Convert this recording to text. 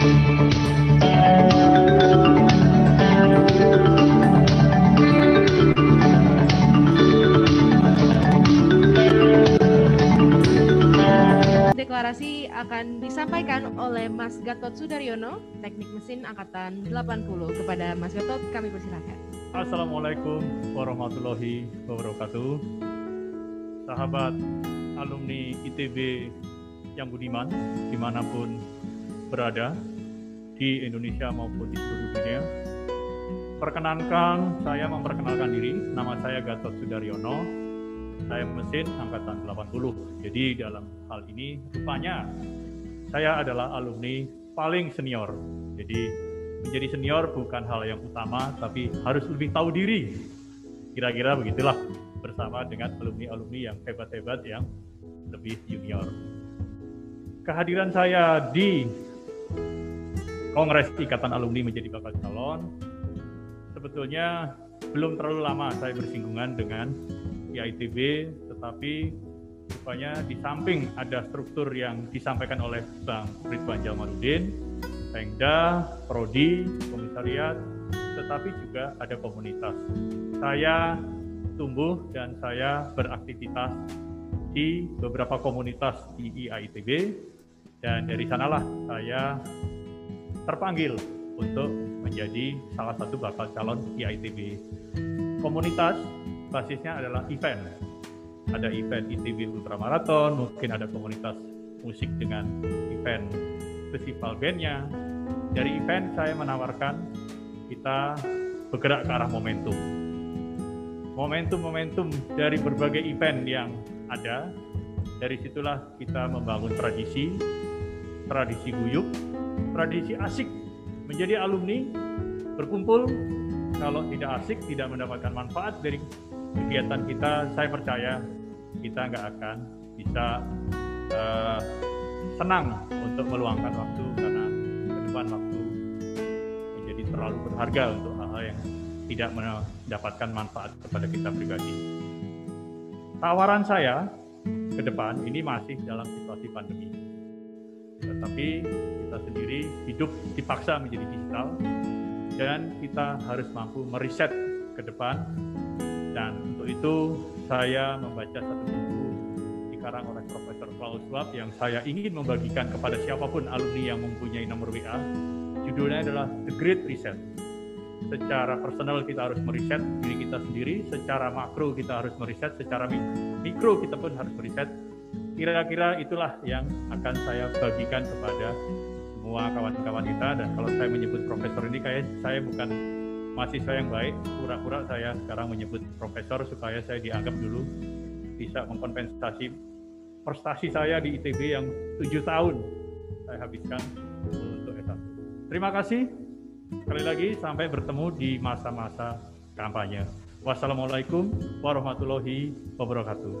Deklarasi akan disampaikan oleh Mas Gatot Sudaryono, Teknik Mesin Angkatan 80. Kepada Mas Gatot, kami persilahkan. Assalamualaikum warahmatullahi wabarakatuh. Sahabat alumni ITB yang budiman, di mana pun berada, di Indonesia maupun di seluruh dunia. Perkenankan, saya memperkenalkan diri, nama saya Gatot Sudaryono, saya mesin angkatan 80. Jadi dalam hal ini rupanya saya adalah alumni paling senior. Jadi menjadi senior bukan hal yang utama, tapi harus lebih tahu diri. Kira-kira begitulah bersama dengan alumni-alumni yang hebat-hebat yang lebih junior. Kehadiran saya di Kongres Ikatan Alumni menjadi bakal calon sebetulnya belum terlalu lama saya bersinggungan dengan IITB, tetapi rupanya di samping ada struktur yang disampaikan oleh Bang Ridwan Jamaludin, Pengda, Prodi, Komisariat, tetapi juga ada komunitas. Saya tumbuh dan saya beraktivitas di beberapa komunitas di IITB dan dari sanalah saya terpanggil untuk menjadi salah satu bakal calon IITB. Komunitas basisnya adalah event. Ada event ITB Ultra Marathon, mungkin ada komunitas musik dengan event festival bandnya. Dari event saya menawarkan kita bergerak ke arah momentum. Momentum-momentum dari berbagai event yang ada, dari situlah kita membangun tradisi, tradisi guyup, tradisi asik menjadi alumni, berkumpul, kalau tidak asik, tidak mendapatkan manfaat dari kegiatan kita, saya percaya kita nggak akan bisa uh, senang untuk meluangkan waktu karena ke depan waktu menjadi terlalu berharga untuk hal-hal yang tidak mendapatkan manfaat kepada kita pribadi. Tawaran saya ke depan ini masih dalam situasi pandemi. Tetapi kita sendiri hidup dipaksa menjadi digital dan kita harus mampu meriset ke depan dan untuk itu saya membaca satu buku dikarang oleh Profesor Klaus Schwab yang saya ingin membagikan kepada siapa pun alumni yang mempunyai nomor WA. Judulnya adalah The Great Reset. Secara personal kita harus meriset diri kita sendiri, secara makro kita harus meriset, secara mikro kita pun harus meriset. Kira-kira itulah yang akan saya bagikan kepada semua kawan-kawan kita dan kalau saya menyebut profesor ini kayak saya bukan mahasiswa yang baik, pura-pura saya sekarang menyebut profesor supaya saya dianggap dulu bisa mengkompensasi prestasi saya di ITB yang tujuh tahun saya habiskan untuk S1. Terima kasih. Sekali lagi sampai bertemu di masa-masa kampanye. Wassalamualaikum warahmatullahi wabarakatuh.